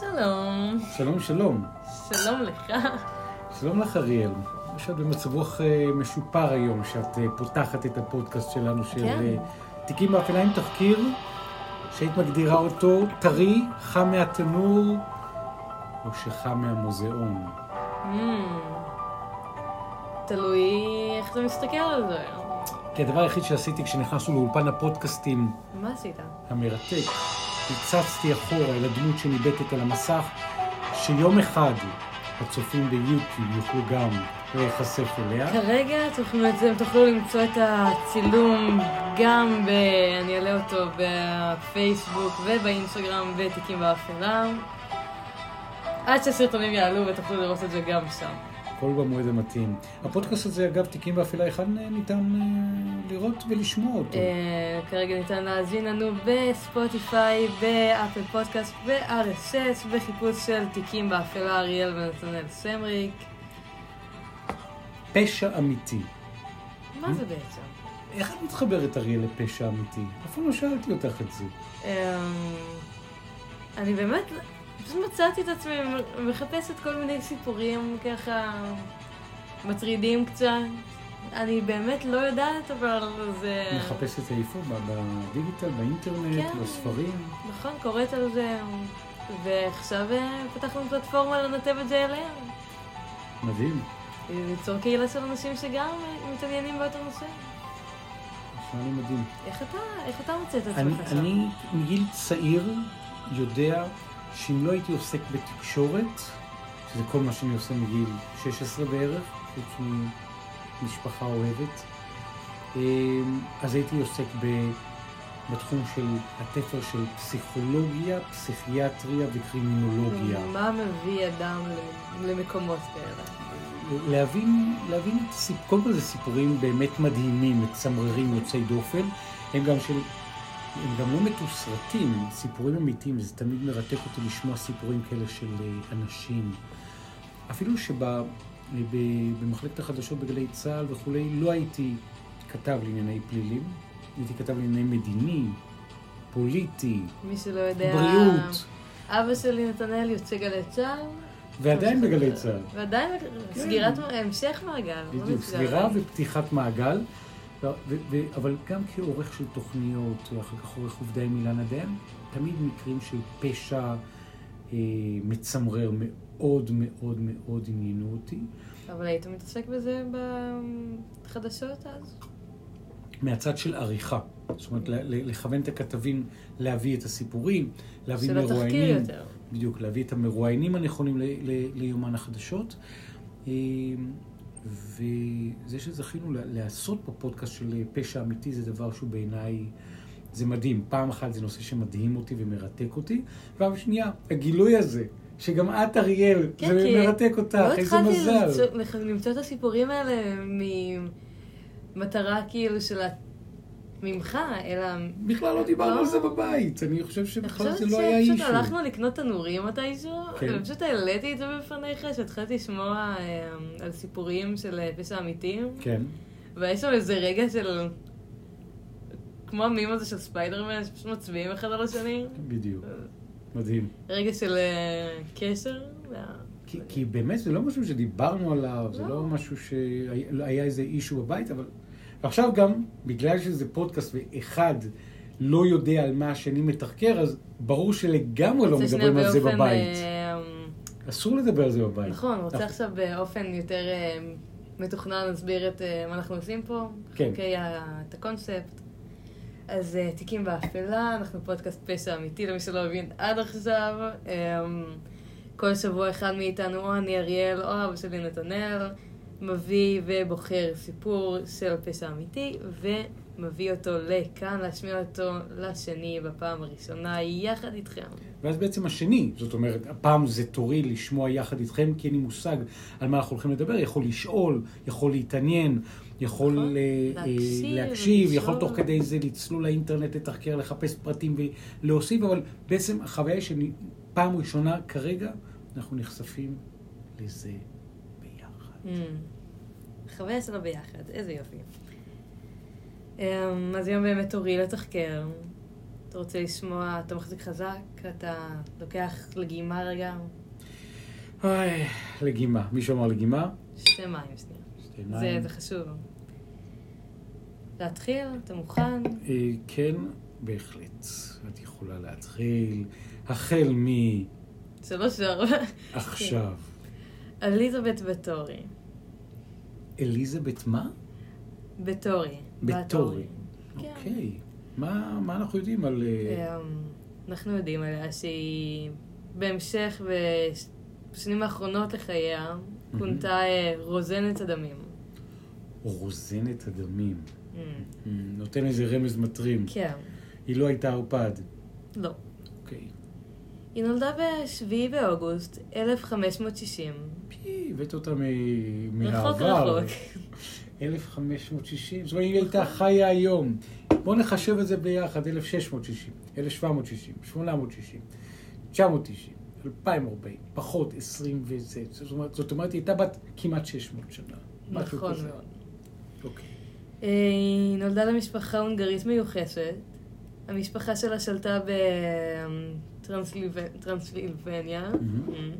שלום. שלום, שלום. שלום לך. שלום לך, אריאל. יש את במצב רוח אה, משופר היום, שאת אה, פותחת את הפודקאסט שלנו של כן. אה, תיקים באפלה עם תחקיר, שהיית מגדירה אותו טרי, חם מהתנור, או שחם מהמוזיאון. Mm. תלוי איך אתה מסתכל על זה. כי הדבר היחיד שעשיתי כשנכנסנו לאולפן הפודקאסטים מה עשית? המרתק, הצצתי אחורה אל הדמות שניבטת על המסך, שיום אחד הצופים ביוטיוב יוכלו גם להיחשף אליה. כרגע תוכלו, אתם תוכלו למצוא את הצילום גם ב... אני אעלה אותו בפייסבוק ובאינסטגרם בתיקים באפלה. עד שהסרטונים יעלו ותוכלו לראות את זה גם שם. הכל במועד המתאים. הפודקאסט הזה, אגב, תיקים באפלה, היכן ניתן אה, לראות ולשמוע אותו? אה, כרגע ניתן להאזין לנו בספוטיפיי, באפל פודקאסט, ב-RSS, בחיפוש של תיקים באפלה אריאל ונתנאל סמריק. פשע אמיתי. מה זה בעצם? איך את מתחברת, אריאל, לפשע אמיתי? אף פעם לא שאלתי אותך את זה. אמ, אני באמת, פשוט מצאתי את עצמי מחפשת כל מיני סיפורים ככה מטרידים קצת. אני באמת לא יודעת, אבל זה... מחפשת איפה? בדיגיטל, באינטרנט, כן. בספרים? נכון, קוראת על זה, ועכשיו אה, פתחנו פלטפורמה לנתב את זה אליה. מדהים. ליצור קהילה של אנשים שגם אה, מתעניינים באותו נושא. נשמע לי מדהים. איך אתה, איך אתה מוצא את עצמך שם? אני מגיל צעיר יודע שאם לא הייתי עוסק בתקשורת, שזה כל מה שאני עושה מגיל 16 בערך, חוץ ממשפחה אוהבת, אמ, אז הייתי עוסק ב, בתחום של התפר של פסיכולוגיה, פסיכיאטריה וקרימינולוגיה. מה מביא אדם למקומות כאלה? להבין, להבין קודם כל זה סיפורים באמת מדהימים, מצמררים, יוצאי דופן, הם גם של, הם גם לא מתוסרטים, הם סיפורים אמיתיים, וזה תמיד מרתק אותי לשמוע סיפורים כאלה של אה, אנשים. אפילו שבמחלקת החדשות בגלי צה"ל וכולי, לא הייתי כתב לענייני פלילים, הייתי כתב לענייני מדיני, פוליטי, מי שלא יודע... בריאות, אבא שלי נתנאל יוצא גלי צה"ל. ועדיין בגלי צה"ל. ועדיין כן. סגירת המשך מעגל. לא בדיוק. סגירה ופתיחת מעגל, אבל גם כעורך של תוכניות, ואחר כך עורך עובדי עם אילנה דיין, תמיד מקרים של פשע אה, מצמרר מאוד מאוד מאוד עניינו אותי. אבל היית מתעסק בזה בחדשות אז? מהצד של עריכה. זאת אומרת, לכוון את הכתבים להביא את הסיפורים, להביא של התחקיר מרואיינים. יותר. בדיוק, להביא את המרואיינים הנכונים ליומן החדשות. וזה שזכינו לעשות פה פודקאסט של פשע אמיתי זה דבר שהוא בעיניי, זה מדהים. פעם אחת זה נושא שמדהים אותי ומרתק אותי, פעם שנייה, הגילוי הזה, שגם את, אריאל, כן, זה כי מרתק אותך, לא איזה התחלתי מזל. למצוא- לח- למצוא את הסיפורים האלה ממטרה כאילו של ממך, אלא... בכלל לא דיברנו לא. על זה בבית, אני חושב אני שבכלל חושבת זה לא היה אישו. שפשוט הלכנו לקנות תנורים מתישהו, כן. ופשוט העליתי את זה בפניך, שהתחלתי לשמוע אה, על סיפורים של אה, פשע אמיתיים, כן, והיה שם איזה רגע של... כמו המים הזה של ספיידרמן, שפשוט מצביעים אחד על השני. בדיוק, מדהים. רגע של אה, קשר. כי באמת זה לא משהו שדיברנו עליו, זה לא. לא משהו שהיה איזה אישו בבית, אבל... ועכשיו גם, בגלל שזה פודקאסט ואחד לא יודע על מה השני מתחקר, אז ברור שלגמרי לא מדברים על זה בבית. אה, אסור לדבר על זה בבית. נכון, רוצה עכשיו באופן יותר אה, מתוכנן להסביר את אה, מה אנחנו עושים פה, כן. חוקי את הקונספט. אז תיקים באפלה, אנחנו פודקאסט פשע אמיתי למי שלא הבין עד עכשיו. כל שבוע אחד מאיתנו, או אני אריאל, או אבא שלי נתנאל, מביא ובוחר סיפור של פשע אמיתי, ומביא אותו לכאן, להשמיע אותו לשני בפעם הראשונה, יחד איתכם. ואז בעצם השני, זאת אומרת, הפעם זה תורי לשמוע יחד איתכם, כי אין לי מושג על מה אנחנו הולכים לדבר, יכול לשאול, יכול להתעניין, יכול נכון. אה, אה, להקשיב להקשיב. יכול תוך כדי זה לצלול לאינטרנט, לתחקר, לחפש פרטים ולהוסיף, אבל בעצם החוויה היא שאני פעם ראשונה כרגע, אנחנו נחשפים לזה. חוויה שלו ביחד, איזה יופי. אמ, אז היום באמת תורי לתחקר. אתה רוצה לשמוע, אתה מחזיק חזק, אתה לוקח לגימה רגע, אוי, לגימה. מישהו אמר לגימה? שתי מים שנייה. שתי זה, מים. זה חשוב. להתחיל? אתה מוכן? אה, כן, בהחלט. את יכולה להתחיל. החל שלוש וארבע. מעכשיו. אליזבת בטורי. אליזבת מה? בטורי. בטורי. כן. אוקיי. מה מה אנחנו יודעים על... אה, אמ, אנחנו יודעים עליה שהיא בהמשך בשנים האחרונות לחייה כונתה אה, רוזנת הדמים. רוזנת הדמים? אמ, אה, נותן איזה רמז מטרים. כן, היא לא הייתה ערפד. לא. אוקיי. היא נולדה ב-7 באוגוסט 1560. פי, הבאת אותה מ- רחוק מהעבר. רחוק. 1560. זאת אומרת, היא הייתה חיה היום. בואו נחשב את זה ביחד, 1660, 1760, 860, 990, 2040, פחות 20 וזה. זאת אומרת, זאת אומרת, היא הייתה בת כמעט 600 שנה. נכון. מאוד. אוקיי. אה, היא נולדה למשפחה הונגרית מיוחסת. המשפחה שלה שלטה בטרנסילבניה, מהמם.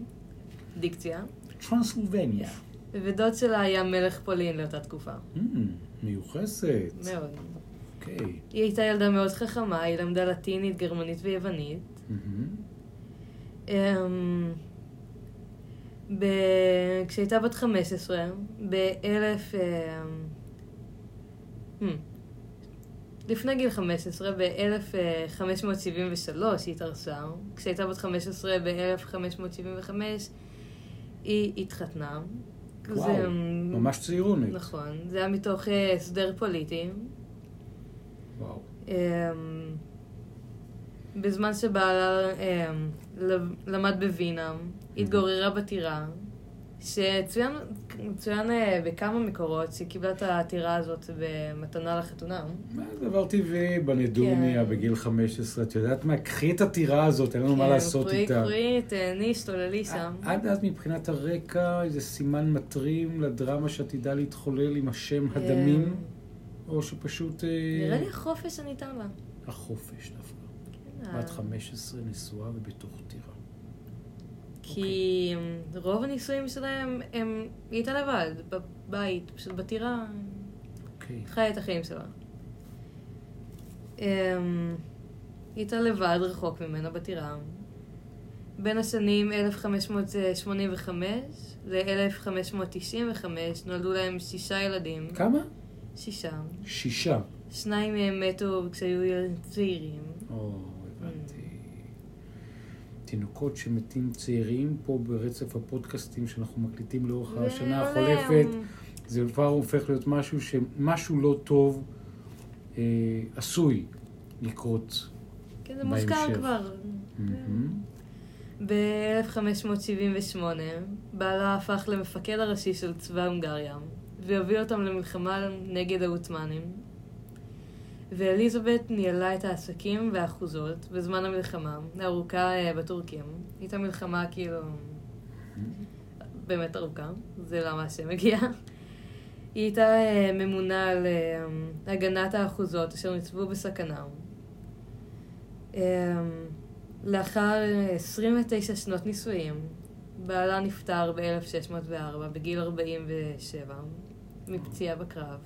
דיקציה, טרנסילבניה. ודוד שלה היה מלך פולין לאותה תקופה. מהמם, מיוחסת. מאוד. אוקיי. היא הייתה ילדה מאוד חכמה, היא למדה לטינית, גרמנית ויוונית. מהמם. אמ, ב- כשהייתה בת 15, ב-1000... אמ, hmm. לפני גיל 15, ב-1573 היא התארסה. כשהייתה בת 15, ב-1575, היא התחתנה. וואו, זה, אמ, ממש צעירונת. נכון. זה היה מתוך אה, הסדר פוליטי. וואו. אמ, בזמן שבעלה אמ, למד בווינה, התגוררה בטירה, שצוין צוין, אה, בכמה מקורות שהיא קיבלה את הטירה הזאת במתנה לחתונה. מה דבר טבעי בנדוניה כן. בגיל 15, את יודעת מה? קחי את הטירה הזאת, אין לנו מה כן, לעשות איתה. קחי, תהני, השתוללי שם. עד אז מבחינת הרקע, איזה סימן מטרים לדרמה שעתידה להתחולל עם השם הדמים, או שפשוט... אה, נראה לי החופש שניתן לה. החופש דווקא. כן, בת ה- 15 נשואה ובתוך טירה. כי אמ, רוב הנישואים שלהם, הם- היא הייתה לבד, בבית, פשוט בטירה. אוקיי. חיה את החיים שלה. אמ, היא הייתה לבד, רחוק ממנה, בטירה. בין השנים 1585 ל-1595 נולדו להם שישה ילדים. כמה? שישה. שישה. שניים מהם מתו כשהיו צעירים. הבנתי. תינוקות שמתים צעירים פה ברצף הפודקאסטים שאנחנו מקליטים לאורך השנה והם- החולפת. זה כבר הופך להיות משהו שמשהו לא טוב אה, עשוי לקרות. כן, זה מוזכר. כבר. מהמם. ב-1578 בעלה הפך למפקד הראשי של צבא הונגריה והוביל אותם למלחמה נגד העות'מאנים. ואליזבת ניהלה את העסקים והאחוזות בזמן המלחמה הארוכה אה, בטורקים. הייתה מלחמה כאילו באמת ארוכה, זה למה השם הגיע. היא הייתה אה, ממונה על אה, הגנת האחוזות אשר ניצבו בסכנה. לאחר 29 שנות נישואים, בעלה נפטר ב-1604 בגיל 47 מפציעה בקרב.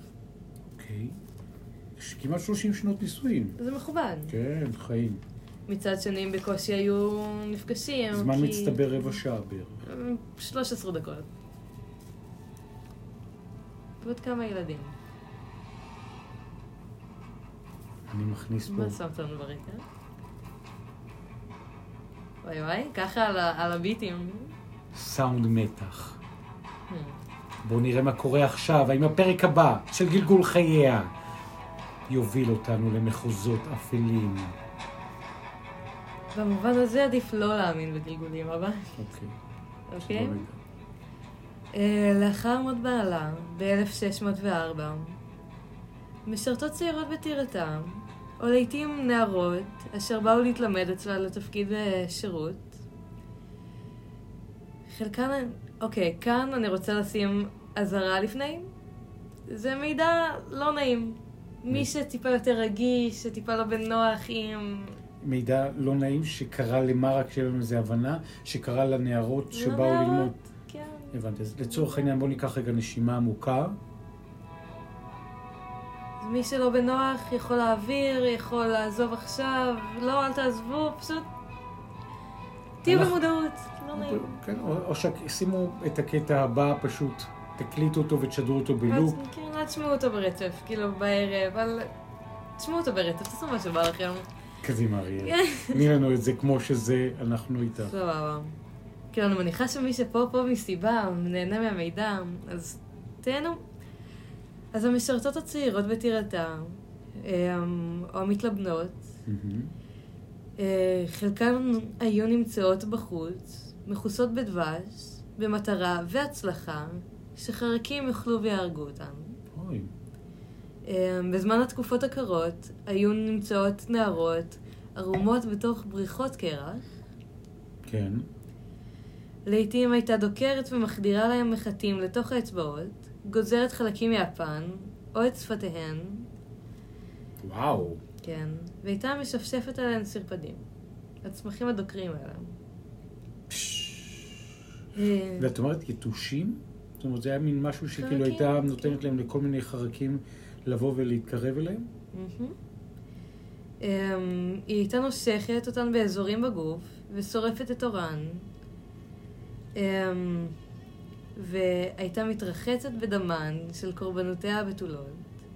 אוקיי. יש כמעט 30 שנות נישואין. זה מכובד. כן, חיים. מצד שני, הם בקושי היו נפגשים. זמן כי- מצטבר רבע שעה בערך. 13 דקות. ועוד כמה ילדים. אני מכניס פה... מה שמת לנו ברקע? וואי וואי, ככה על, על הביטים. סאונד מתח. Hmm. בואו נראה מה קורה עכשיו, האם הפרק הבא של גלגול חייה יוביל אותנו למחוזות אפלים. במובן הזה עדיף לא להאמין בגלגולים, אבל... אוקיי. אוקיי? אה, לאחר מות בעלה, ב-1604, משרתות צעירות בטירתם, או לעיתים נערות, אשר באו להתלמד אצלה לתפקיד אה, שירות. חלקן, אוקיי, כאן אני רוצה לשים אזהרה לפני. זה מידע לא נעים. מי שטיפה יותר רגיש, שטיפה לא בנוח עם... מידע לא נעים שקרה למה, רק שיהיה לנו איזו הבנה, שקרה לנערות שבאו לנערות, ללמוד. כן. הבנתי. אז לצורך העניין בואו ניקח רגע נשימה עמוקה. מי שלא בנוח יכול להעביר, יכול לעזוב עכשיו, לא, אל תעזבו, פשוט תהיו אנחנו- במודעות, לא נעים. כן, או, או שישימו את הקטע הבא, פשוט תקליטו אותו ותשדרו אותו בלופ. כן, תשמעו אותו ברצף, כאילו בערב, אבל תשמעו אותו ברצף, תעשו מה שבא לכם. קדימה, אריאל. תני לנו את זה כמו שזה, אנחנו איתך. סבבה. כאילו, אני מניחה שמי שפה פה מסיבה, נהנה מהמידע, אז תהנו. אז המשרתות הצעירות בטירתה, אמ, או המתלבנות. אה, חלקן היו נמצאות בחוץ, מכוסות בדבש, במטרה והצלחה שחרקים יאכלו ויהרגו אותן. אוי, אה, בזמן התקופות הקרות היו נמצאות נערות ערומות בתוך בריכות קרח. כן. לעתים הייתה דוקרת ומחדירה להם מחטים לתוך האצבעות, גוזרת חלקים מאפן, או את שפתיהן, וואו. כן, והייתה משפשפת עליהן סרפדים. הצמחים הדוקרים האלה. אה, ואת אומרת יתושים? זאת אומרת, זה היה מין משהו שכאילו. הייתה נותנת להם לכל מיני חרקים לבוא ולהתקרב אליהם? מהמם. אמ, היא הייתה נושכת אותן באזורים בגוף ושורפת את אורן. אמ, והייתה מתרחצת בדמן של קורבנותיה הבתולות,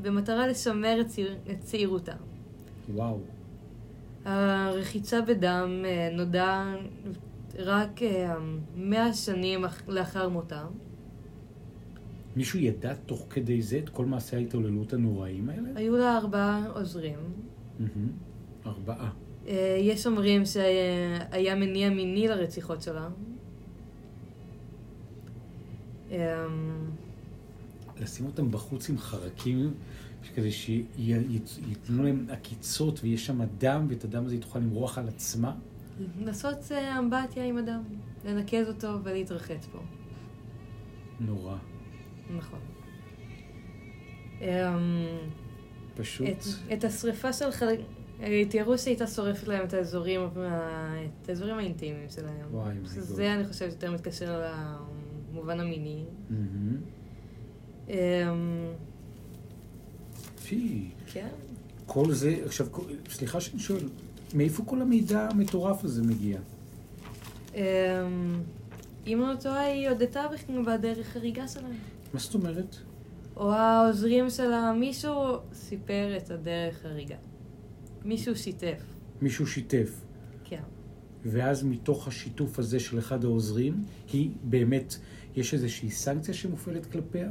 במטרה לשמר את, צעיר, את צעירותה. וואו. הרחיצה בדם אה, נודע רק אה, מאה שנים אח- לאחר מותה. מישהו ידע תוך כדי זה את כל מעשי ההתעוללות הנוראים האלה? היו לה ארבעה עוזרים. ארבעה. אה, יש אומרים שהיה מניע מיני לרציחות שלה. אמ, לשים אותם בחוץ עם חרקים, כדי שייתנו להם עקיצות ויש שם דם, ואת הדם הזה היא תוכל למרוח על עצמה? לעשות אה, אמבטיה עם אדם, לנקז אותו ולהתרחץ בו. נורא. נכון. אמ, פשוט. את, את השריפה של חלק... תיארו שהייתה שורפת להם את האזורים, את האזורים האינטימיים שלהם. וואי, God. שזה אני חושבת יותר מתקשר למובן המיני. פי. כן. כל זה, עכשיו, סליחה שאני שואל, מאיפה כל המידע המטורף הזה מגיע? אמ, אם לא טועה, היא הודתה בדרך הריגה שלהם. מה זאת אומרת? או העוזרים שלה, מישהו סיפר את הדרך הריגה. מישהו שיתף, מישהו שיתף, כן. ואז מתוך השיתוף הזה של אחד העוזרים, היא באמת, יש איזושהי סנקציה שמופעלת כלפיה?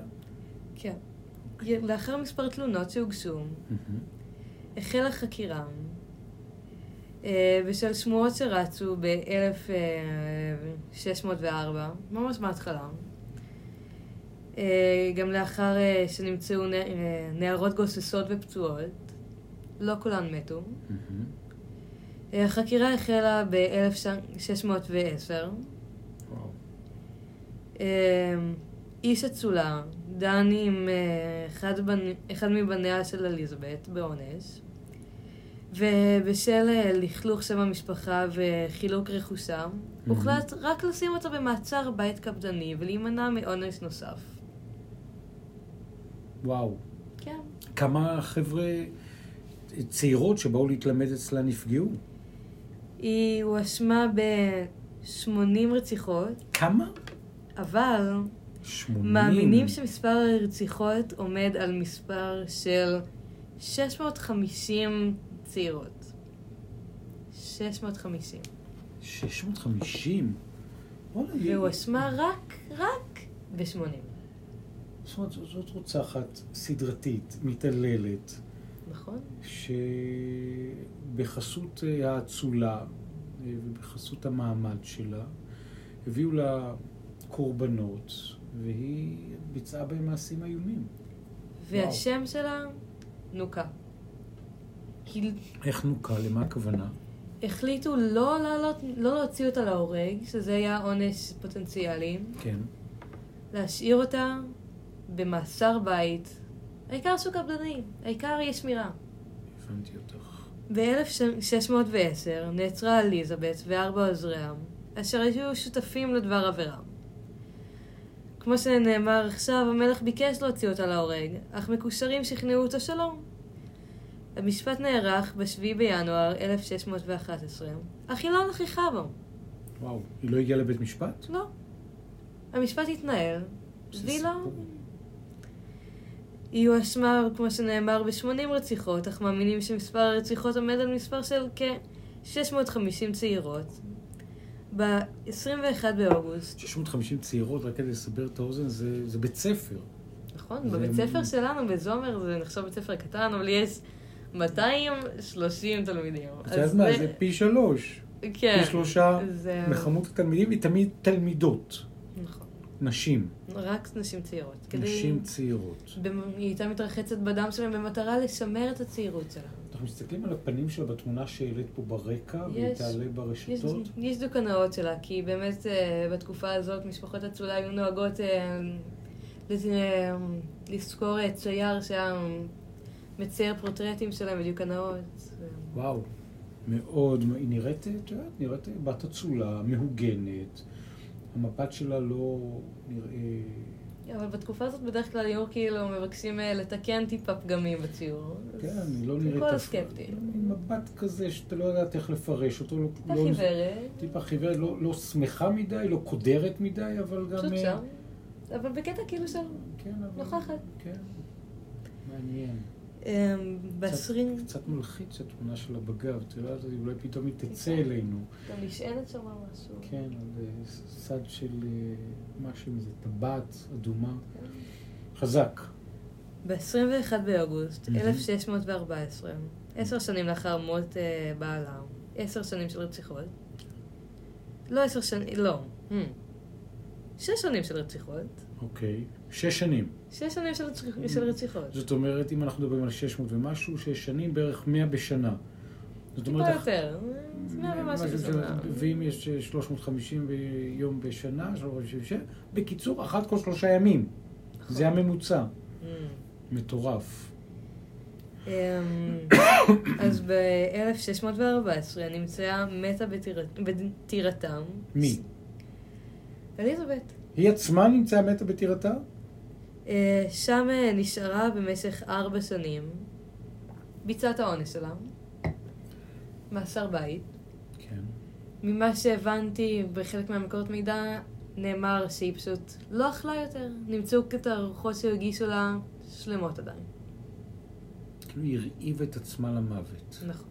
כן. לאחר מספר תלונות שהוגשו, מהמם. החלה חקירה אה, בשל שמועות שרצו ב-1604, ממש מההתחלה. אה, גם לאחר אה, שנמצאו אה, נערות גוססות ופצועות, לא כולן מתו. אה, החקירה החלה ב-1610. וואו. אה, איש אצולה דן עם אחד, בנ... אחד מבניה של אליזבת בעונש, ובשל לכלוך שם המשפחה וחילוק רכושם, הוחלט רק לשים אותה במעצר בית קפדני ולהימנע מעונש נוסף. וואו. כן. כמה חבר'ה צעירות שבאו להתלמד אצלה נפגעו? היא הואשמה ב-80 רציחות, כמה? אבל שמונים. מאמינים שמספר הרציחות עומד על מספר של 650 צעירות. 650. 650? וואלה, היא- והואשמה רק, רק ב-80. זאת אומרת, זאת- רוצחת סדרתית, מתעללת, נכון? שבחסות אה, האצולה אה, ובחסות המעמד שלה, הביאו לה קורבנות, והיא ביצעה בהם מעשים איומים. והשם שלה נוקה. איך נוקה? למה הכוונה? החליטו לא, לעלות, לא להוציא אותה להורג, שזה היה עונש פוטנציאלי, כן. להשאיר אותה במאסר בית העיקר שוק קפדני, העיקר אי שמירה. הבנתי אותך. ב-1610 נעצרה אליזבת וארבע עוזריה, אשר היו שותפים לדבר עבירה. כמו שנאמר עכשיו, המלך ביקש להוציא אותה להורג, אך מקושרים שכנעו אותו שלא. המשפט נערך ב-7 בינואר 1611, אך היא לא נכחה בו. וואו, היא לא הגיעה לבית משפט? לא. המשפט התנהל, והיא לא... היא הואשמה, כמו שנאמר, ב-80 רציחות, אך מאמינים שמספר הרציחות עומד על מספר של כ-650 צעירות. ב-21 באוגוסט, 650 צעירות, רק כדי לסבר את האוזן, זה, זה בית ספר. נכון, זה- בבית ספר שלנו, בזומר, זה נחשב בית ספר קטן, אבל יש 230 תלמידים. את יודעת מה? זה פי שלוש. כן. פי שלושה זה... מכמות התלמידים, היא תמיד תלמידות. נשים. רק נשים צעירות. כדי- נשים צעירות. במ- היא הייתה מתרחצת בדם שלהם במטרה לשמר את הצעירות שלה. אנחנו מסתכלים על הפנים שלה בתמונה שהעלית פה ברקע, והיא יש- תעלה יש, ברשתות. יש דוקנאות שלה, כי באמת אה, בתקופה הזאת משפחות אצולה היו נוהגות אה, אה, לזכור צייר שהיה מצייר פורטרטים שלהם בדיוקנאות. וואו, מאוד, היא נראית, את יודעת, נראית בת אצולה, מהוגנת. המבט שלה לא נראה... אבל בתקופה הזאת בדרך כלל היו כאילו מבקשים אה, לתקן טיפה פגמים בציור. כן, היא לא נראית... כל הסקפטי. מבט כזה שאתה לא יודעת איך לפרש אותו. לא- טיפה לא- חיוורת, טיפה חיוורת, לא, לא שמחה מדי, לא קודרת מדי, אבל גם... פשוט אה, שם. אבל בקטע כאילו של כן, אבל... נוכחת. כן. מעניין. קצת- בעשרים, קצת מלחיץ התמונה שלה בגב, את יודעת, אולי פתאום היא תצא כן. אלינו. גם נשענת שם משהו. כן, על אה, סד של אה, משהו, איזה טבעת אדומה. חזק. ב-21 באוגוסט מהמם. 1614, עשר שנים לאחר מות אה, בעלה, עשר שנים של רציחות. לא עשר שנים, לא. שש שנים של רציחות. אוקיי. שש שנים. שש שנים של, של רציחות. זאת אומרת, אם אנחנו מדברים על 600 ומשהו, שש שנים, בערך 100 בשנה. זאת טיפה אומרת, יותר. זה מאה ומשהו משהו בשנה. ואם יש אה, 350 יום בשנה, 356, בקיצור, אחת כל שלושה ימים. נכון. זה הממוצע. Hmm. מטורף. אמ, אז ב-1614 נמצאה מתה בטירת- בטירתם. מי? אליזבת. היא עצמה נמצאה מתה בטירתה? אה, שם אה, נשארה במשך ארבע שנים, ביצעה את העונש שלה, מאסר בית. כן. ממה שהבנתי בחלק מהמקורות מידע, נאמר שהיא פשוט לא אכלה יותר. נמצאו את הרוחות שהגישו לה שלמות עדיין. כאילו היא הרעיבה את עצמה למוות, נכון,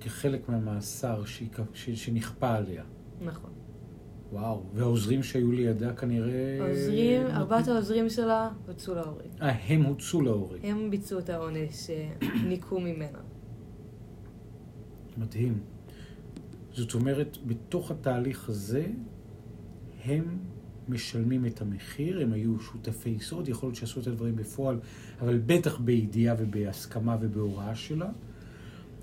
כחלק מהמאסר שהיא- שנכפה עליה. נכון. וואו, והעוזרים שהיו לידה כנראה... העוזרים, נתנו- ארבעת העוזרים שלה הוצאו להורג. אה, הם הוצאו להורג. הם ביצעו את העונש שניקו ממנה. מדהים. זאת אומרת, בתוך התהליך הזה, הם משלמים את המחיר, הם היו שותפי סוד, יכול להיות שעשו את הדברים בפועל, אבל בטח בידיעה ובהסכמה ובהוראה שלה.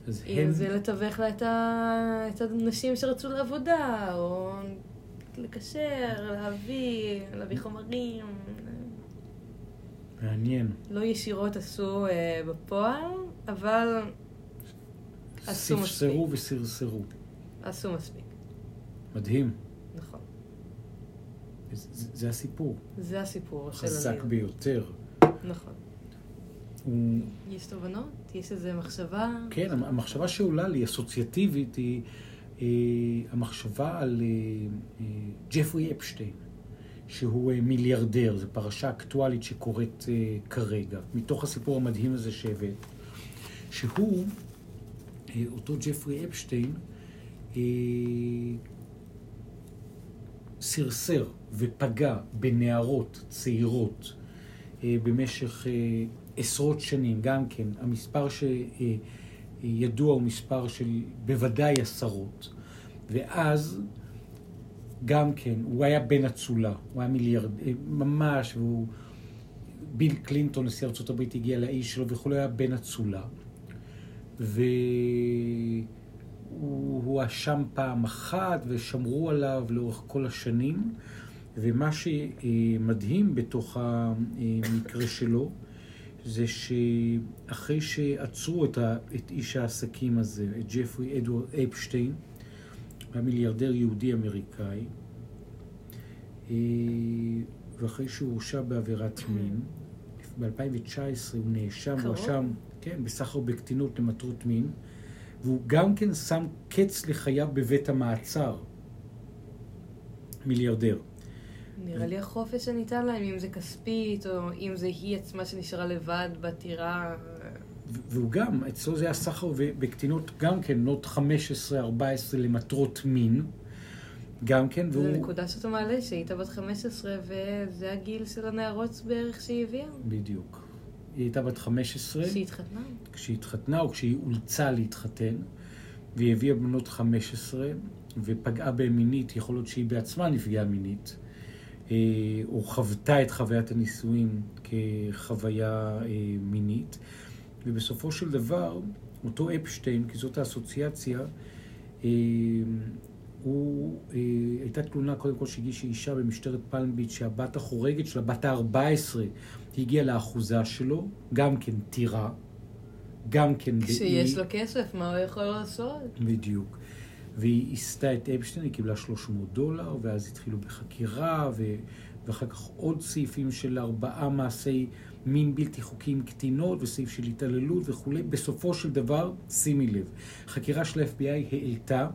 אז הם... זה לתווך לה את, ה... את הנשים שרצו לעבודה, או לקשר, להביא, להביא חומרים. מעניין. לא ישירות עשו אה, בפועל, אבל עשו ספסרו וסרסרו. עשו מספיק. מדהים. נכון. זה, זה, הסיפור. זה הסיפור של חזק הלילה. ביותר. נכון. הוא... יש תובנות? יש איזו מחשבה? כן, המחשבה שעולה לי, אסוציאטיבית, היא המחשבה על אה, אה, ג'פרי אפשטיין, שהוא אה, מיליארדר, זו פרשה אקטואלית שקורית אה, כרגע, מתוך הסיפור המדהים הזה שהבאת, שהוא, אה, אותו ג'פרי אפשטיין, אה, סרסר ופגע בנערות צעירות אה, במשך אה, עשרות שנים, גם כן, המספר שידוע הוא מספר של בוודאי עשרות, ואז גם כן, הוא היה בן אצולה, הוא היה מיליארד, אה, ממש, והוא... ביל קלינטון, נשיא הברית, הגיע לאיש שלו וכולי, היה בן אצולה. והוא הואשם פעם אחת ושמרו עליו לאורך כל השנים. ומה שמדהים בתוך המקרה שלו, זה שאחרי שעצרו את, ה, את איש העסקים הזה, את ג'פרי אדוארד אפשטיין, היה מיליארדר יהודי אמריקאי, אה, ואחרי שהוא הורשע בעבירת מין, ב-2019 הוא נאשם, קרוב. הואשם, כן, בסחר בקטינות למטרות מין, והוא גם כן שם קץ לחייו בבית המעצר. מיליארדר. נראה לי החופש שניתן להם, אם זה כספית, או אם זה היא עצמה שנשארה לבד בטירה. והוא גם, אצלו זה היה סחר בקטינות גם כן, בנות 15-14 למטרות מין, גם כן, זו והוא... נקודה שאתה מעלה, שהיית בת 15, וזה הגיל של הנערות בערך שהיא הביאה. בדיוק. היא הייתה בת 15 שהיא התחתנה. כשהיא התחתנה או כשהיא אולצה להתחתן, והיא הביאה בנות 15 ופגעה בהן מינית, יכול להיות שהיא בעצמה נפגעה מינית, או חוותה את חוויית הנישואים כחוויה אה, מינית, ובסופו של דבר, אותו אפשטיין, כי זאת האסוציאציה, אה, הוא, אה, הייתה תלונה קודם כל שהגישה אישה במשטרת פלם ביץ' שהבת החורגת שלה, בת ה-14, הגיעה לאחוזה שלו, גם כן טירה, גם כן... כשיש לו כסף, מה הוא יכול לעשות? בדיוק. והיא הסתה את אפשטיין, היא קיבלה 300 דולר, ואז התחילו בחקירה, ו... ואחר כך עוד סעיפים של ארבעה מעשי מין בלתי חוקיים קטינות, וסעיף של התעללות וכולי. בסופו של דבר, שימי לב, חקירה של ה-FBI העלתה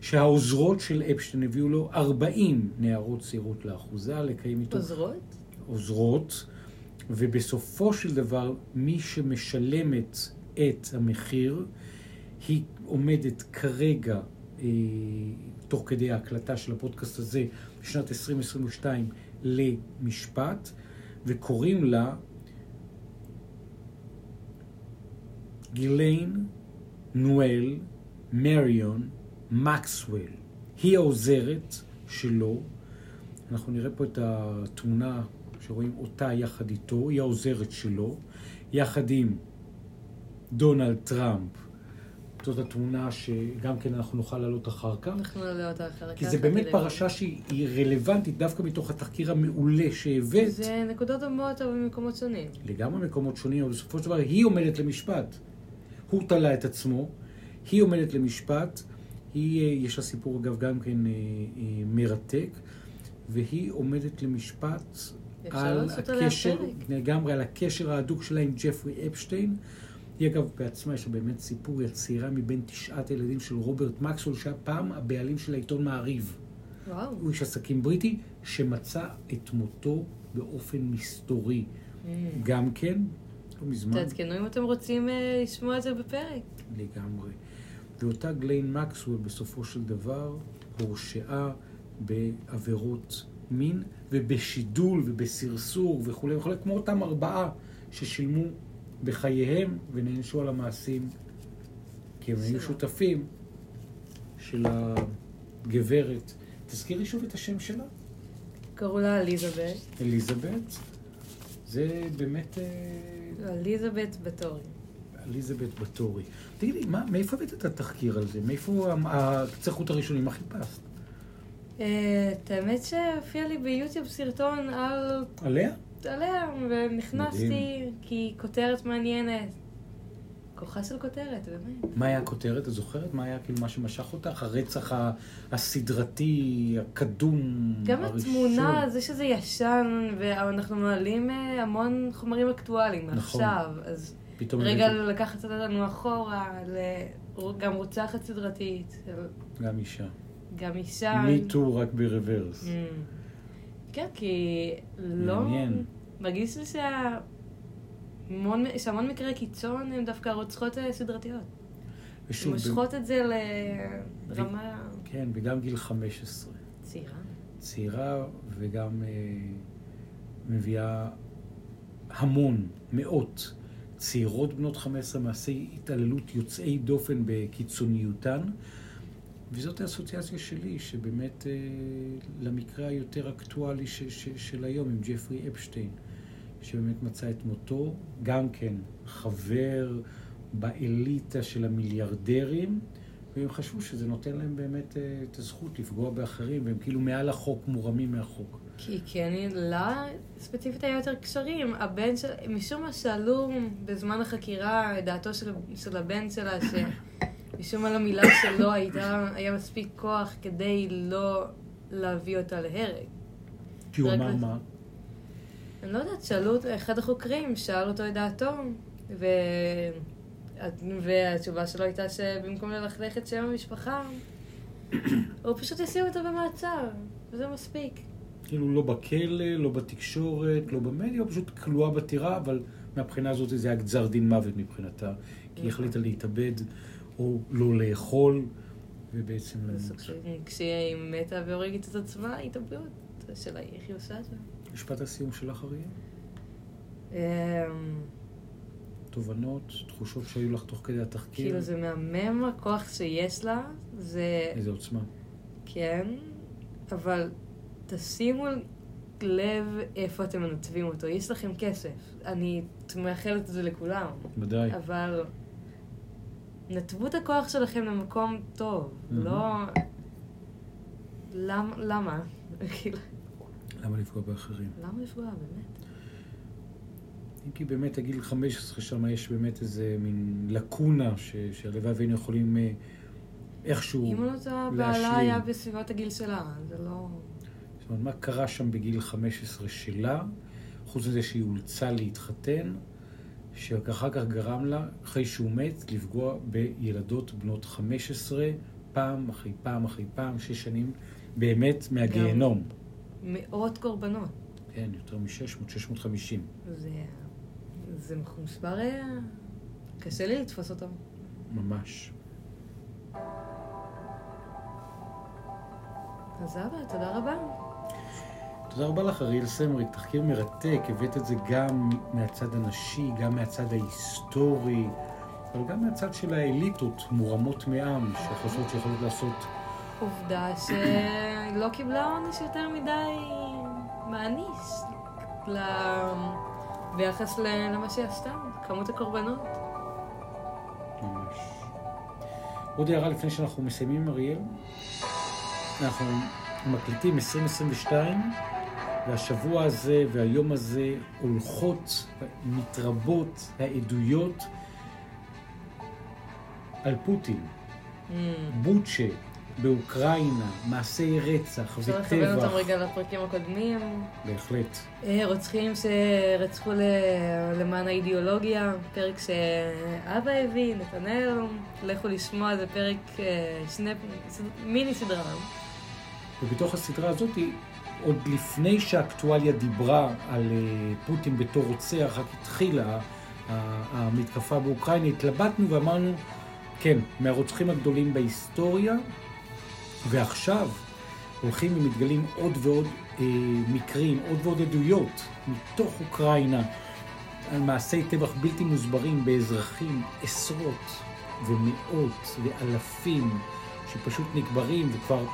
שהעוזרות של אפשטיין הביאו לו 40 נערות צעירות לאחוזה, לקיים איתו עוזרות? עוזרות, ובסופו של דבר, מי שמשלמת את המחיר, היא עומדת כרגע, תוך כדי ההקלטה של הפודקאסט הזה, בשנת 2022, למשפט, וקוראים לה גיליין נואל מריון מקסוול. היא העוזרת שלו. אנחנו נראה פה את התמונה שרואים אותה יחד איתו, היא העוזרת שלו, יחד עם דונלד טראמפ. זאת התמונה שגם כן אנחנו נוכל להעלות אחר כך. אנחנו נעלה אותה אחר כך. כי זה באמת פרשה שהיא רלוונטית דווקא מתוך התחקיר המעולה שהבאת. זה נקודות דומות אבל במקומות שונים. לגמרי מקומות שונים, אבל בסופו של דבר היא עומדת למשפט. הוא תלה את עצמו, היא עומדת למשפט, היא, אה, יש לה סיפור אגב גם כן אה, אה, מרתק, והיא עומדת למשפט על הקשר. לגמרי על הקשר ההדוק שלה עם ג'פרי אפשטיין. היא אגב בעצמה, יש לה באמת סיפור, היא הצעירה מבין תשעת הילדים של רוברט מקסוול, שהיה פעם הבעלים של העיתון מעריב. וואו. הוא איש עסקים בריטי שמצא את מותו באופן מסתורי. Mm. גם כן, לא מזמן, תעדכנו אם אתם רוצים אה, לשמוע את זה בפרק. לגמרי. ואותה גליין מקסוול בסופו של דבר הורשעה בעבירות מין ובשידול ובסרסור וכולי וכולי, כמו אותם ארבעה ששילמו בחייהם ונענשו על המעשים כי הם היו. שותפים של הגברת. תזכירי שוב את השם שלה? קראו לה אליזבת. אליזבת. זה באמת... אה, אליזבת בתורי. אליזבת בתורי. תגידי, מה, מאיפה הבאת את התחקיר על זה? מאיפה חוט הראשונים? מה חיפשת? אה, את האמת שהופיע לי ביוטיוב סרטון על... עליה? עליה, ונכנסתי. כי כותרת מעניינת. כוחה של כותרת, באמת. מה היה הכותרת? את זוכרת? מה היה כאילו מה שמשך אותך? הרצח הסדרתי, הקדום, גם הראשון? התמונה, זה שזה ישן, ואנחנו מעלים אה, המון חומרים אקטואליים נכון. מעכשיו, אז פתאום רגע הבאתי לקחת אותנו אחורה, גם רוצחת סדרתית, גם אישה. גם אישה. מי טו רק ברוורס. Mm. כן, כי לא... מעניין. מרגיש לי שה... המון- שהמון מקרי קיצון הם דווקא רוצחות אה, סדרתיות. ושוב, מושכות את זה לרמה כן, וגם גיל 15. צעירה. צעירה וגם אה, מביאה המון, מאות צעירות בנות 15 מעשי התעללות יוצאי דופן בקיצוניותן. וזאת האסוציאציה שלי, שבאמת אה, למקרה היותר אקטואלי ש, ש, של היום עם ג'פרי אפשטיין, שבאמת מצא את מותו, גם כן חבר באליטה של המיליארדרים, והם חשבו שזה נותן להם באמת אה, את הזכות לפגוע באחרים, והם כאילו מעל החוק, מורמים מהחוק. כי קני, לה ספציפית היה יותר קשרים. הבן של... משום מה שאלו בזמן החקירה את דעתו של, של הבן שלה, שמשום מה למילה שלו הייתה, היה מספיק כוח כדי לא להביא אותה להרג. כי הוא אמר מה? אני לא יודעת, שאלו אותו, אחד החוקרים שאל אותו את דעתו, ו... והתשובה שלו הייתה שבמקום ללכלך את שם המשפחה, הוא פשוט ישים אותו במעצר, וזה מספיק. כאילו לא בכלא, לא בתקשורת, לא במדיה, הוא פשוט כלואה בטירה, אבל מהבחינה הזאת זה היה גזר דין מוות מבחינתה. כי היא החליטה להתאבד או לא לאכול, ובעצם... כש- כשהיא מתה והורגת את עצמה, התאבדות. השאלה היא איך היא עושה את זה. משפט הסיום שלך, אריה? אמ, תובנות, תחושות שהיו לך תוך כדי התחקיר? כאילו זה מהמם הכוח שיש לה, זה איזה עוצמה. כן, אבל תשימו לב איפה אתם מנתבים אותו. יש לכם כסף. אני מאחלת את זה לכולם. ודאי. אבל נתבו את הכוח שלכם למקום טוב. מהמם. לא... למה? למה? כאילו, למה לפגוע באחרים? למה לפגוע, באמת? אם כי באמת הגיל 15 שם יש באמת איזה מין לקונה ש- שהלוואי והיינו יכולים אה, איכשהו אם אני לא טועה, להשלים. בעלה היה בסביבות הגיל שלה, זה לא... זאת אומרת, מה קרה שם בגיל 15 שלה, חוץ מזה שהיא אולצה להתחתן, שאחר כך גרם לה, אחרי שהוא מת, לפגוע בילדות בנות 15, פעם אחרי פעם אחרי פעם, שש שנים, באמת מהגיהנום. מאות קורבנות. כן, יותר מ-600, 650. זה... זה מספר... אה, קשה לי לתפוס אותו. ממש. אז אבא, תודה רבה. תודה רבה לך, אריאל סמריק, תחקיר מרתק, הבאת את זה גם מהצד הנשי, גם מהצד ההיסטורי, אבל גם מהצד של האליטות, מורמות מעם, שחושבות שיכולות לעשות... עובדה שהיא לא קיבלה עונש יותר מדי מעניש ל- ביחס ל- למה שהיא עשתה, כמות הקורבנות. ממש. עוד הערה לפני שאנחנו מסיימים, אריאל. אנחנו מקליטים 2022, והשבוע הזה והיום הזה הולכות, מתרבות העדויות על פוטין, Mm. בוצ'ה באוקראינה, מעשי רצח אפשר לכוון אותם וטבח. רגע לפרקים הקודמים. בהחלט. אה, רוצחים שרצחו למען האידיאולוגיה, פרק שאבא הביא, נתנאל, לכו לשמוע, זה פרק, אה, שני, מיני סדרה. ובתוך הסדרה הזאת, עוד לפני שהאקטואליה דיברה על אה, פוטין בתור רוצח, רק התחילה המתקפה באוקראינה, התלבטנו ואמרנו, כן, מהרוצחים הגדולים בהיסטוריה, ועכשיו הולכים ומתגלים עוד ועוד אה, מקרים, עוד ועוד עדויות מתוך אוקראינה על מעשי טבח בלתי מוסברים באזרחים, עשרות ומאות ואלפים שפשוט נקברים, וכבר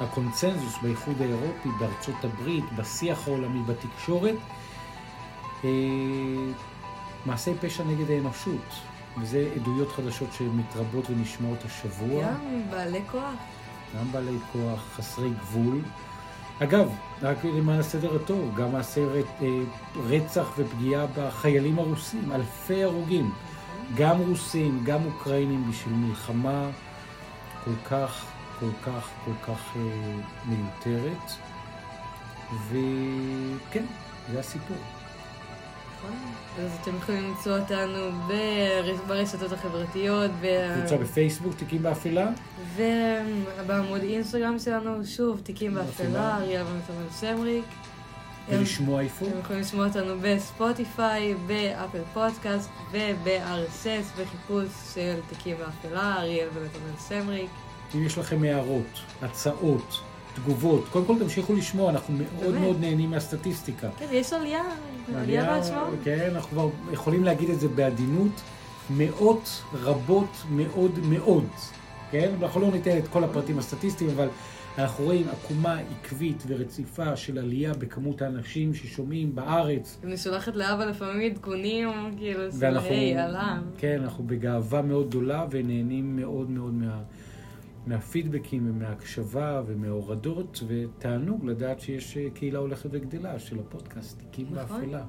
הקונצנזוס באיחוד האירופי, בארצות הברית, בשיח העולמי, בתקשורת, אה, מעשי פשע נגד האנושות. וזה עדויות חדשות שמתרבות ונשמעות השבוע. גם בעלי כוח. גם בעלי כוח, חסרי גבול. אגב, רק למען הסדר הטוב, גם מעשי אה, רצח ופגיעה בחיילים הרוסים, אלפי הרוגים. גם רוסים, גם אוקראינים, בשביל מלחמה כל כך, כל כך, כל כך אה, מיותרת. וכן, זה הסיפור. נכון. אז אתם יכולים למצוא אותנו בר- ברשתות החברתיות, קבוצה בפייסבוק, תיקים באפלה, ובעמוד אינסטגרם שלנו, שוב, תיקים באפלה. אריאל ונתנאל סמריק. ולשמוע איפה. אתם יכולים לשמוע אותנו בספוטיפיי, באפל פודקאסט וב-RSS בחיפוש של תיקים באפלה, אריאל ונתנאל סמריק. אם יש לכם הערות, הצעות, תגובות, קודם כל תמשיכו לשמוע, אנחנו מאוד באמת. מאוד נהנים מהסטטיסטיקה. כן, יש עלייה, עלייה בהשמעות. כן, אנחנו כבר יכולים להגיד את זה בעדינות, מאות רבות מאוד מאוד, כן? אנחנו לא ניתן את כל הפרטים הסטטיסטיים, אבל אנחנו רואים עקומה עקבית ורציפה של עלייה בכמות האנשים ששומעים בארץ. אני שולחת לאבא לפעמים עדכונים, כאילו, של היי, עלה. כן, אנחנו בגאווה מאוד גדולה ונהנים מאוד מאוד מה, מהפידבקים ומההקשבה ומההורדות, ותענוג לדעת שיש אה, קהילה הולכת וגדלה של הפודקאסט, תיקים נכון. באפלה.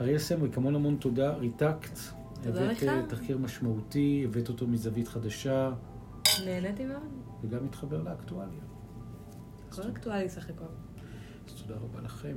אריאל סמריק, המון המון תודה, ריתקת. תודה הבאת לך. אה, תחקיר משמעותי, הבאת אותו מזווית חדשה, נהניתי מאוד. וגם מתחבר לאקטואליה. הכל אקטואלי סך הכל. אז תודה רבה לכם,